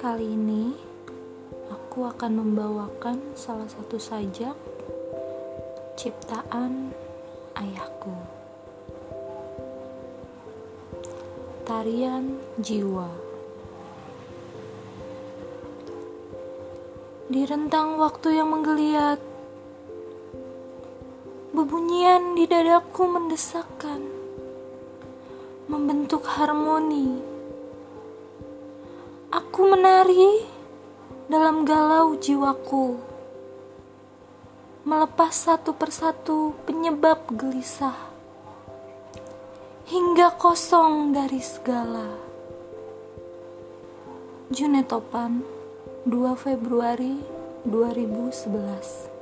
Kali ini aku akan membawakan salah satu sajak ciptaan ayahku. Tarian Jiwa. Di rentang waktu yang menggeliat, bebunyian di dadaku mendesakkan, membentuk harmoni. Aku menari dalam galau jiwaku, melepas satu persatu penyebab gelisah, hingga kosong dari segala. Junetopan 2 Februari 2011